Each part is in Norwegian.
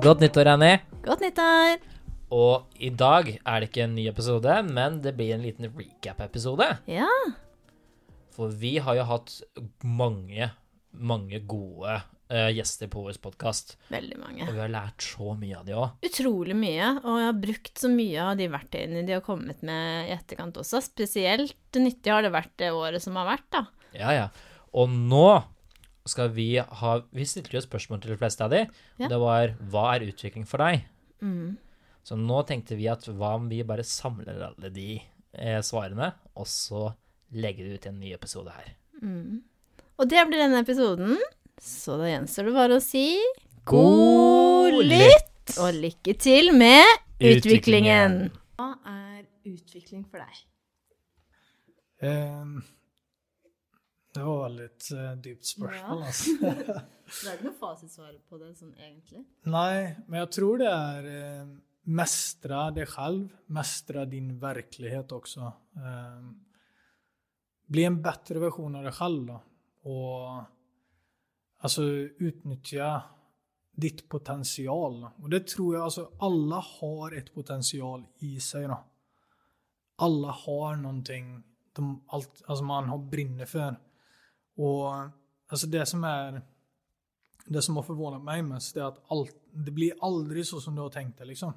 Godt nyttår, Annie. Godt nyttår! Og i dag er det ikke en ny episode, men det blir en liten recap-episode. Ja, For vi har jo hatt mange, mange gode uh, gjester på vår podkast. veldig mange. Og vi har lært så mye av de òg. Utrolig mye, og jeg har brukt så mye av de verktøyene de har kommet med i etterkant også. Spesielt nyttig har det vært det året som har vært, da. Ja, ja. Og nå skal vi ha Vi stilte jo et spørsmål til de fleste av de. Ja. Det var 'Hva er utvikling for deg?' Mm. Så nå tenkte vi at hva om vi bare samler alle de eh, svarene, og så legger det ut i en ny episode her. Mm. Og det blir denne episoden, så da gjenstår det bare å si God lytt! Og lykke til med utviklingen! Utviklingen. Hva er utvikling for deg? Ehm, det var et eh, dypt spørsmål, Ja. altså. Det er ikke noe fasitsvar på det sånn egentlig. Nei, men jeg tror det er uh, mestre deg selv, mestre din virkelighet også. Uh, bli en bedre versjon av deg selv, da. Og altså utnytte ditt potensial. Og det tror jeg altså Alle har et potensial i seg, da. Alle har noe alt, altså man har brinner for. Og altså det som er det som har förvånat meg mest er at alt, det blir aldri så som du har tenkt det. Liksom.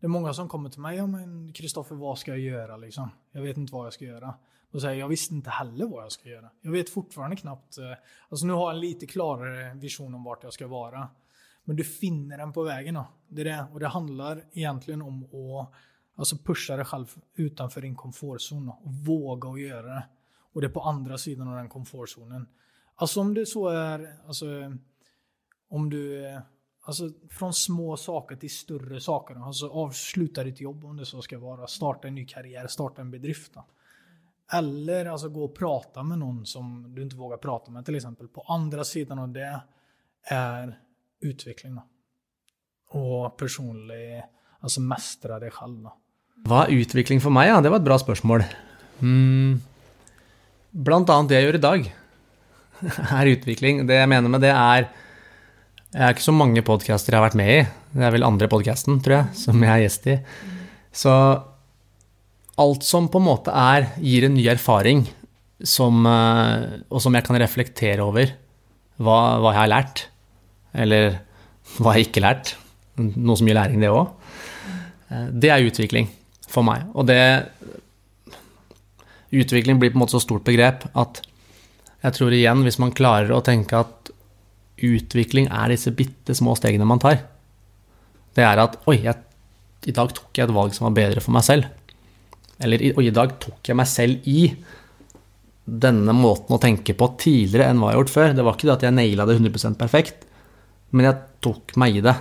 Det er många som kommer till mig, ja men Kristoffer, vad ska jag göra? Liksom? Jag vet inte vad jag ska göra. Då säger jag, visste inte heller vad jag ska göra. Jag vet fortfarande knappt, eh, alltså nu har jag en lite klarare vision om vart jag ska vara. Men du finner den på. Då. Det är det. Och det handlar egentligen om att alltså pusha dig själv utanför din komfortzon då, våga att göra det. Och det är på andra sidan av den komfortzonen. Alltså om det så är, alltså om du, alltså från små saker till större saker. Alltså avsluta ditt jobb om det så ska vara. Starta en ny karriär, starta en bedrift. Då. Eller alltså gå och prata med någon som du inte vågar prata med till exempel. På andra sidan av det är utveckling. Då. Och personlig, alltså mästra dig själv. Då. Hva er utvikling for meg? Ja, det var et bra spørsmål. Mm, blant annet det jeg gjør i dag, er utvikling. Det jeg mener med det, er Jeg er ikke så mange podcaster jeg har vært med i. Det er vel andre podcasten, tror jeg, som jeg er gjest i. Så alt som på en måte er gir en ny erfaring, som, eh, og som jeg kan reflektere over hva, hva jeg har lært, eller hva jeg ikke har lært, noe som gir læring, det òg, det er utvikling for meg. Og det Utvikling blir på en måte så stort begrep at jeg tror igjen, hvis man klarer å tenke at utvikling er disse bitte små stegene man tar Det er at Oi, jeg, i dag tok jeg et valg som var bedre for meg selv. Eller i- i dag tok jeg meg selv i denne måten å tenke på tidligere enn hva jeg har gjort før. Det var ikke det at jeg naila det 100% perfekt, men jeg tok meg i det.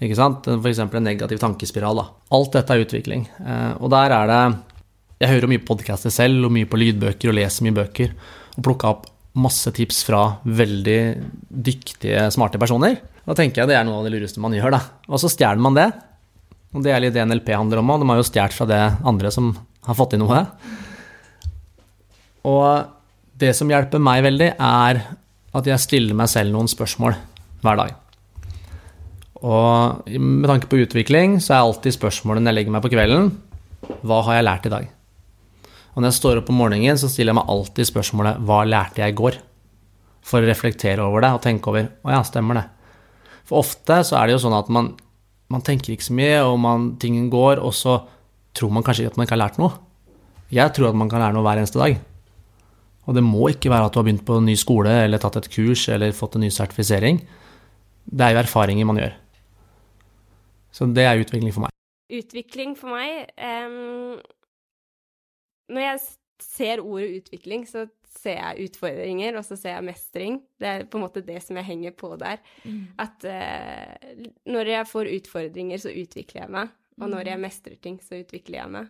Ikke sant? F.eks. en negativ tankespiral. Da. Alt dette er utvikling. Eh, og der er det Jeg hører mye podkaster selv, og mye på lydbøker, og leser mye bøker. Og plukka opp masse tips fra veldig dyktige, smarte personer. Da tenker jeg det er noe av det lureste man gjør, da. Og så stjeler man det. Og det er litt det NLP handler om òg. De har jo stjålet fra det andre som har fått til noe. Og det som hjelper meg veldig, er at jeg stiller meg selv noen spørsmål hver dag. Og med tanke på utvikling, så er alltid spørsmålet når jeg legger meg på kvelden Hva har jeg lært i dag? Og når jeg står opp om morgenen, så stiller jeg meg alltid spørsmålet Hva lærte jeg i går? For å reflektere over det og tenke over Å ja, stemmer det. For ofte så er det jo sånn at man, man tenker ikke så mye, og man, tingen går, og så tror man kanskje ikke at man ikke har lært noe. Jeg tror at man kan lære noe hver eneste dag. Og det må ikke være at du har begynt på en ny skole eller tatt et kurs eller fått en ny sertifisering. Det er jo erfaringer man gjør. Så det er utvikling for meg. Utvikling for meg em, Når jeg ser ordet utvikling, så ser jeg utfordringer, og så ser jeg mestring. Det er på en måte det som jeg henger på der. At uh, når jeg får utfordringer, så utvikler jeg meg. Og når jeg mestrer ting, så utvikler jeg meg.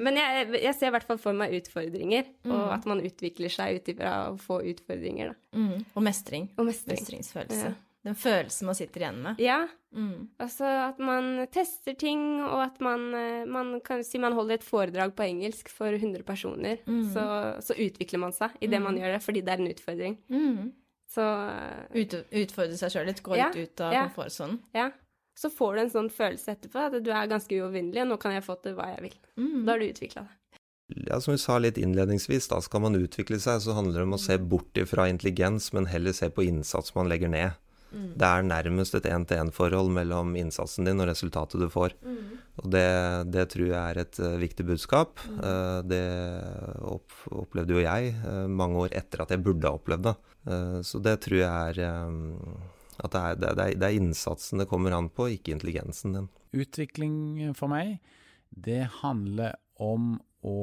Men jeg, jeg ser i hvert fall for meg utfordringer, og at man utvikler seg ut ifra å få utfordringer. Da. Mm. Og mestring. Og mestring. Mestringsfølelse. Ja. Den følelsen man sitter igjen med. Ja, Mm. altså at man tester ting, og at man, eh, man kan si man holder et foredrag på engelsk for 100 personer, så, så utvikler man seg i det man gjør det, fordi det er en utfordring. Mm. Så eh, Ut, utfordre seg sjøl litt, gå Ja, litt ut av ja. komfortsonen. ja, så får du en sånn følelse etterpå at du er ganske uovervinnelig, og nå kan jeg få til hva jeg vil. Mm. Da har du utvikla det. Ja, som vi sa litt innledningsvis, da skal man utvikle seg, så handler det om å se bort ifra intelligens, men heller se på innsats man legger ned. Det er nærmest et én-til-én-forhold mellom innsatsen din og resultatet du får. Og det, det tror jeg er et eh, viktig budskap. Eh, det opp, opplevde jo jeg eh, mange år etter at jeg burde ha opplevd det. Eh, så det tror jeg er at det er, det, er, det er innsatsen det kommer an på, ikke intelligensen din. Utvikling for meg, det handler om å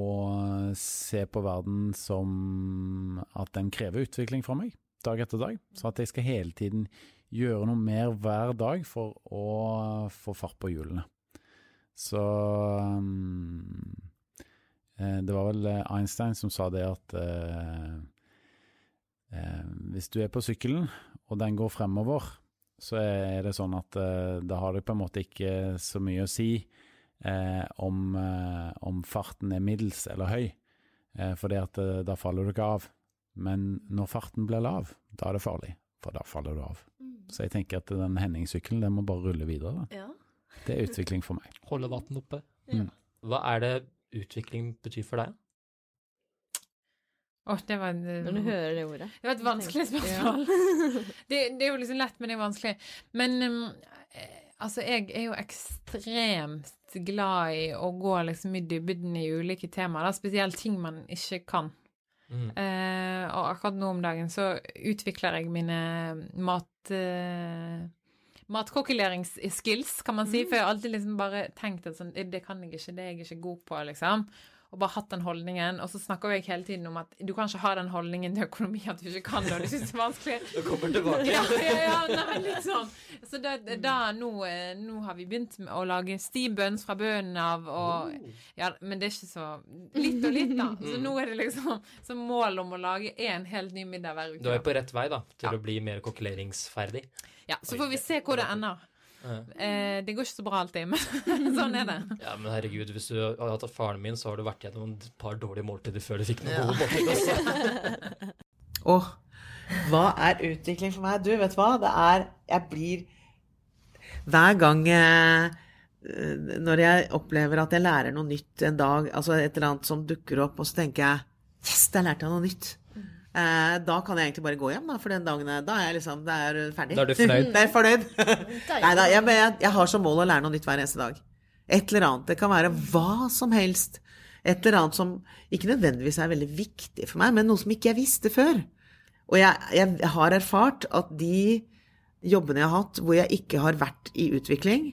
se på verden som at den krever utvikling fra meg, dag etter dag. Så at jeg skal hele tiden gjøre noe mer hver dag for å få fart på hjulene. Så um, Det var vel eh, Einstein som sa det at uh, uh, hvis du er på sykkelen, og den går fremover, så er det sånn at uh, da har det på en måte ikke så mye å si om, om farten er middels eller høy, eh, fordi at da faller du ikke av. Men når farten blir lav, da er det farlig, for da faller du av. Så jeg tenker at den Henning-sykkelen, den må bare rulle videre. Da. Ja. Det er utvikling for meg. Holde vann oppe. Mm. Hva er det utvikling betyr for deg? Åh, det var Når du hører det ordet. Det var et vanskelig spørsmål. det, det er jo liksom lett, men det er vanskelig. Men um, eh, altså, jeg er jo ekstremt glad i å gå liksom i dybden i ulike temaer, da, spesielt ting man ikke kan. Mm. Eh, og akkurat nå om dagen så utvikler jeg mine mat... Eh, Matkokkeleringsskills, kan man si. For jeg har alltid liksom bare tenkt at sånn Det kan jeg ikke, det er jeg ikke god på, liksom. Og bare hatt den holdningen. Og så snakker jeg hele tiden om at du kan ikke ha den holdningen til økonomi at du ikke kan det, og du syns det er vanskelig. Du kommer tilbake. Ja, ja, ja, nei, litt sånn. Så da, da nå, eh, nå har vi begynt med å lage stibønns fra bønnen av, og Ja, men det er ikke så Litt og litt, da. Så nå er det liksom som mål om å lage en helt ny middag hver uke. Du er på rett vei da, til Ja. å bli mer kokkeleringsferdig. Ja, så får vi se hvor det ender. Ja. Eh, det går ikke så bra alltid, men sånn er det. Ja, men herregud, hvis du hadde hatt faren min, så har du vært gjennom et par dårlige måltider før du fikk noen gode måltider. også. Åh, hva er utvikling for meg? Du, vet du hva? Det er Jeg blir Hver gang eh, Når jeg opplever at jeg lærer noe nytt en dag, altså et eller annet som dukker opp, og så tenker jeg Yes, der lærte jeg noe nytt. Eh, da kan jeg egentlig bare gå hjem, da, for den dagen da er jeg liksom Da er ferdig. Da er du fornøyd? Da er jeg fornøyd. Nei da, jeg, jeg, jeg har som mål å lære noe nytt hver eneste dag. Et eller annet. Det kan være hva som helst. Et eller annet som ikke nødvendigvis er veldig viktig for meg, men noe som ikke jeg visste før. Og jeg, jeg har erfart at de jobbene jeg har hatt hvor jeg ikke har vært i utvikling,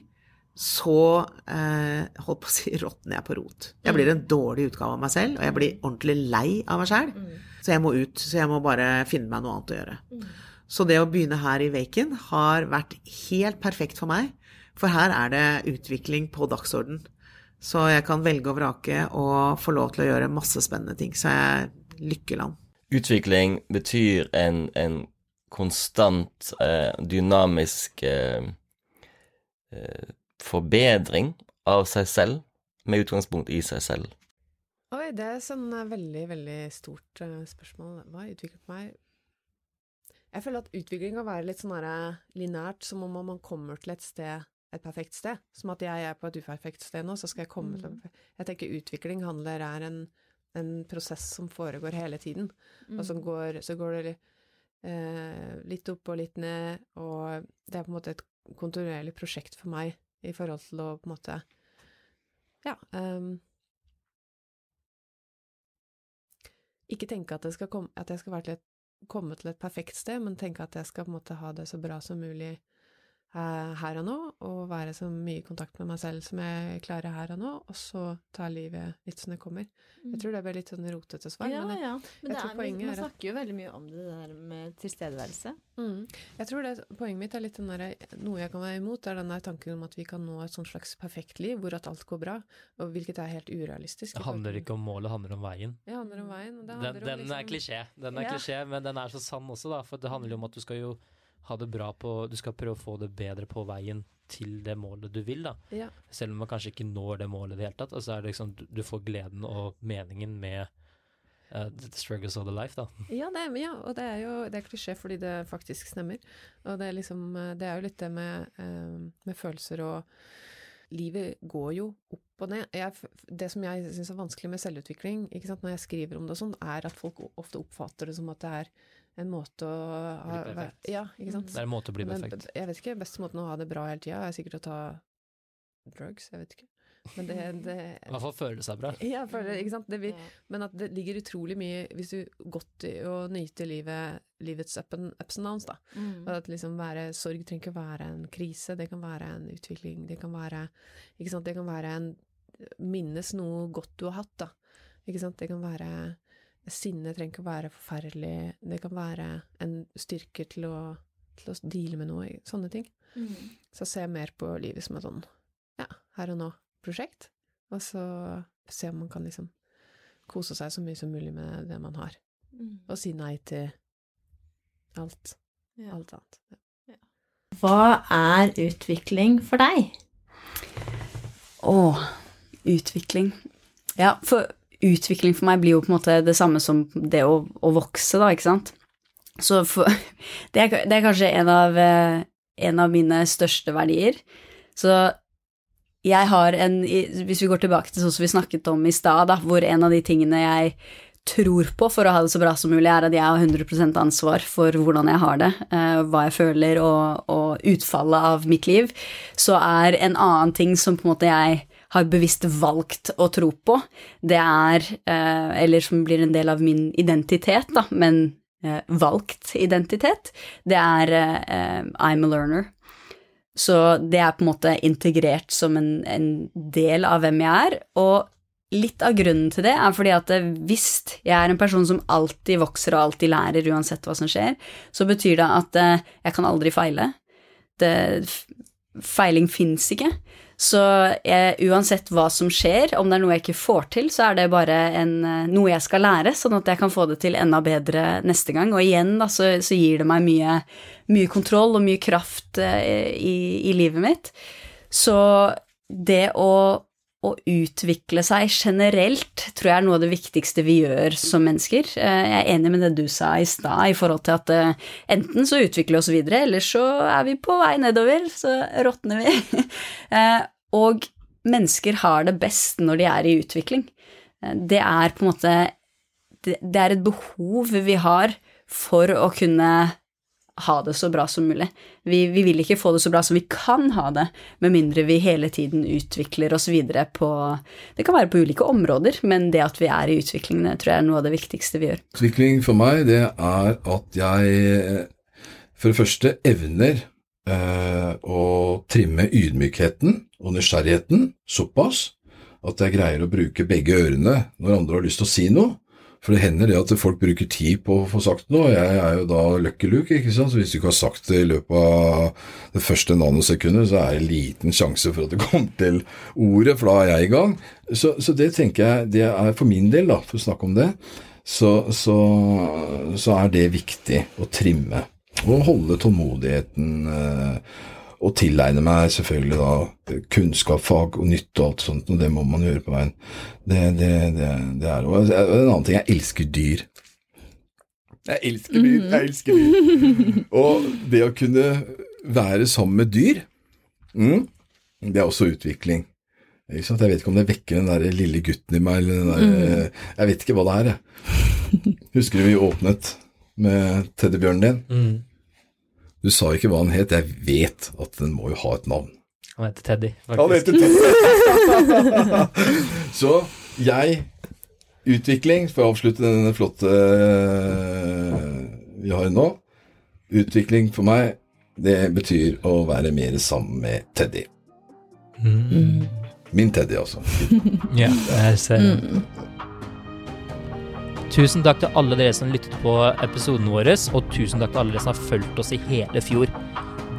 så eh, holdt på å si råtner jeg på rot. Jeg blir en dårlig utgave av meg selv, og jeg blir ordentlig lei av meg selv. Så jeg må ut. Så jeg må bare finne meg noe annet å gjøre. Så det å begynne her i Waken har vært helt perfekt for meg. For her er det utvikling på dagsorden. Så jeg kan velge og vrake og få lov til å gjøre masse spennende ting. Så jeg er lykkeland. Utvikling betyr en, en konstant, eh, dynamisk eh, eh, forbedring av seg selv, med utgangspunkt i seg selv. Oi, det er sånn eh, veldig, veldig stort eh, spørsmål. Hva har utviklet meg? Jeg føler at utvikling kan være litt sånn lineært, som om man kommer til et sted, et perfekt sted. Som at jeg er på et uperfekt sted nå, så skal jeg komme til Jeg tenker utvikling handler er en, en prosess som foregår hele tiden, og som går, så går det eh, litt opp og litt ned, og det er på en måte et kontinuerlig prosjekt for meg i forhold til å på en måte Ja. ehm, ikke tenke at, det skal komme, at jeg skal til et, komme til et perfekt sted, men tenke at jeg skal måte ha det så bra som mulig her og nå, og være så mye i kontakt med meg selv som jeg klarer her og nå, og så ta livet litt som det kommer. Jeg tror det ble litt sånn rotete svar, Ja, men jeg, ja. Men jeg det tror er, poenget man er snakker jo veldig mye om det der med tilstedeværelse. Mm. Jeg tror det, Poenget mitt er litt den der, noe jeg kan være imot, er den der tanken om at vi kan nå et sånt slags perfekt liv hvor at alt går bra, og hvilket er helt urealistisk. Det handler ikke om målet, det handler om veien. Det handler om veien. og Det Den, den er liksom- klisjé, den er Ja. klisjé, men den er så sann også, da. For det handler jo om at du skal jo ha det bra på Du skal prøve å få det bedre på veien til det målet du vil, da. Ja. Selv om man kanskje ikke når det målet i det hele tatt. Altså er det liksom, du, får gleden og meningen med uh, the struggles of the life, da. Ja, det, ja, og det er jo det er klisjé fordi det faktisk stemmer. Og det er liksom eh, Det er jo litt det med, eh, med følelser og Livet går jo opp og ned. Jeg, det som jeg syns er vanskelig med selvutvikling, ikke sant, når jeg skriver om det og sånn, er at folk ofte oppfatter det som at det er en måte å ha Bli perfekt. Ja, ikke sant. Det er en måte å bli Men perfekt. Jeg vet ikke, beste måten å ha det bra hele tida er sikkert å ta drugs, jeg vet ikke. Men det, det I hvert fall føle seg bra. ja, for ikke sant? Det vil, Men at det ligger utrolig mye Hvis du godt i å nyte livet, livets up and, ups and downs, da. Mm. Og at liksom være, sorg trenger ikke å være en krise, det kan være en utvikling, det kan være Ikke sant, det kan være en Minnes noe godt du har hatt, da. Ikke sant, det kan være Sinne trenger ikke å være forferdelig, det kan være en styrke til å, til å deale med noe, sånne ting. Mm. Så se mer på livet som et sånn ja, her og nå-prosjekt, og så se om man kan liksom kose seg så mye som mulig med det man har, Mm. og si nei til alt, Ja. alt annet. Hva er utvikling for deg? Å, utvikling. Ja, for utvikling for meg blir jo på en måte det samme som det å, å vokse, da, ikke sant. Så for, det, er, det er kanskje en av, eh, en av mine største verdier. Så jeg har en Hvis vi går tilbake til sånn som vi snakket om i stad, hvor en av de tingene jeg tror på for å ha det så bra som mulig, er at jeg har 100 ansvar for hvordan jeg har det, eh, hva jeg føler og, og utfallet av mitt liv, så er en annen ting som på en måte jeg har bevisst valgt å tro på, det er, eh, eller som blir en del av min identitet, da, men eh, valgt identitet, det er eh, I'm a learner. Så det er på en måte integrert som en, en del av hvem jeg er, og litt av grunnen til det er fordi at hvis jeg er en person som alltid vokser og alltid lærer uansett hva som skjer, så betyr det at jeg kan aldri feile. Det, feiling fins ikke. Så jeg, uansett hva som skjer, om det er noe jeg ikke får til, så er det bare en, eh, noe jeg skal lære, sånn at jeg kan få det til enda bedre neste gang. Og igjen, da, så, så gir det meg mye, mye kontroll og mye kraft eh, i, i livet mitt. Så det å, å utvikle seg generelt tror jeg er noe av det viktigste vi gjør som mennesker. Eh, Jeg er enig med det du sa i stad, i forhold til at eh, enten så utvikler vi oss videre, eller så er vi på vei nedover, så råtner vi. Eh, Og mennesker har det best når de er i utvikling. Det er på en måte det er et behov vi har for å kunne ha det så bra som mulig. Vi, vi vil ikke få det så bra som vi kan ha det, med mindre vi hele tiden utvikler oss videre på Det kan være på ulike områder, men det at vi er i utvikling, det tror jeg er noe av det viktigste vi gjør. Utvikling for meg, det er at jeg for det første evner eh, å trimme ydmykheten og nysgjerrigheten såpass at jeg greier å bruke begge ørene når andre har lyst til å si noe. For det hender det at folk bruker tid på å få sagt noe. Jeg er jo da Lucky Luke, ikke sant. Så hvis du ikke har sagt det i løpet av det første nanosekundet, så er det liten sjanse for at det kommer til ordet, for da er jeg i gang. Så, så det tenker jeg, det er for min del, da, for å snakke om det, så, så, så er det viktig å trimme. Og holde tålmodigheten. Eh, og tilegne meg selvfølgelig da kunnskap, fag og nytte og alt sånt, og det må man gjøre på veien. Det, det, det, det er og En annen ting, jeg elsker dyr. Jeg elsker dyr, jeg elsker dyr. Og det å kunne være sammen med dyr, mm, det er også utvikling. Ikke sant? Jeg vet ikke om det vekker den der lille gutten i meg, eller den der, Jeg vet ikke hva det er, jeg. Husker du vi åpnet med teddybjørnen din? Mm. Du sa ikke hva han het. Jeg vet at den må jo ha et navn. Han heter Teddy, faktisk. Han heter Teddy! Så jeg Utvikling, for å avslutte denne flotte eh, vi har nå. Utvikling for meg det betyr å være mer sammen med Teddy. Mm. Min Teddy, altså. Ja, jeg ser det. Tusen takk til alle dere som lyttet på episoden vår, og tusen takk til alle dere som har fulgt oss i hele fjor.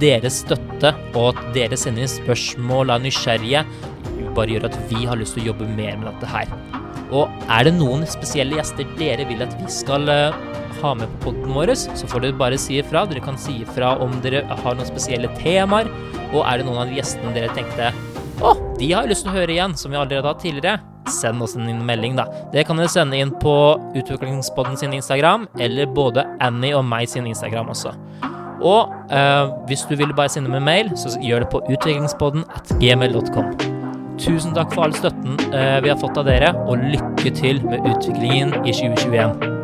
Deres støtte og at dere sender inn spørsmål av nysgjerrige bare gjør at vi har lyst til å jobbe mer med dette her. Og er det noen spesielle gjester dere vil at vi skal eh, ha med på podden vår, så får dere bare si ifra. Dere kan si ifra om dere har noen spesielle temaer, og er det noen av gjestene dere tenkte å, de har jeg lyst til å høre igjen, som vi allerede har hatt tidligere, send oss en melding, da. Det kan dere sende inn på Utviklingspodden sin Instagram, eller både Annie og meg sin Instagram også. Og eh, hvis du vil bare sende med mail, så gjør det på utviklingspodden at gmail.com. Tusen takk for all støtten eh, vi har fått av dere, og lykke til med utviklingen i 2021.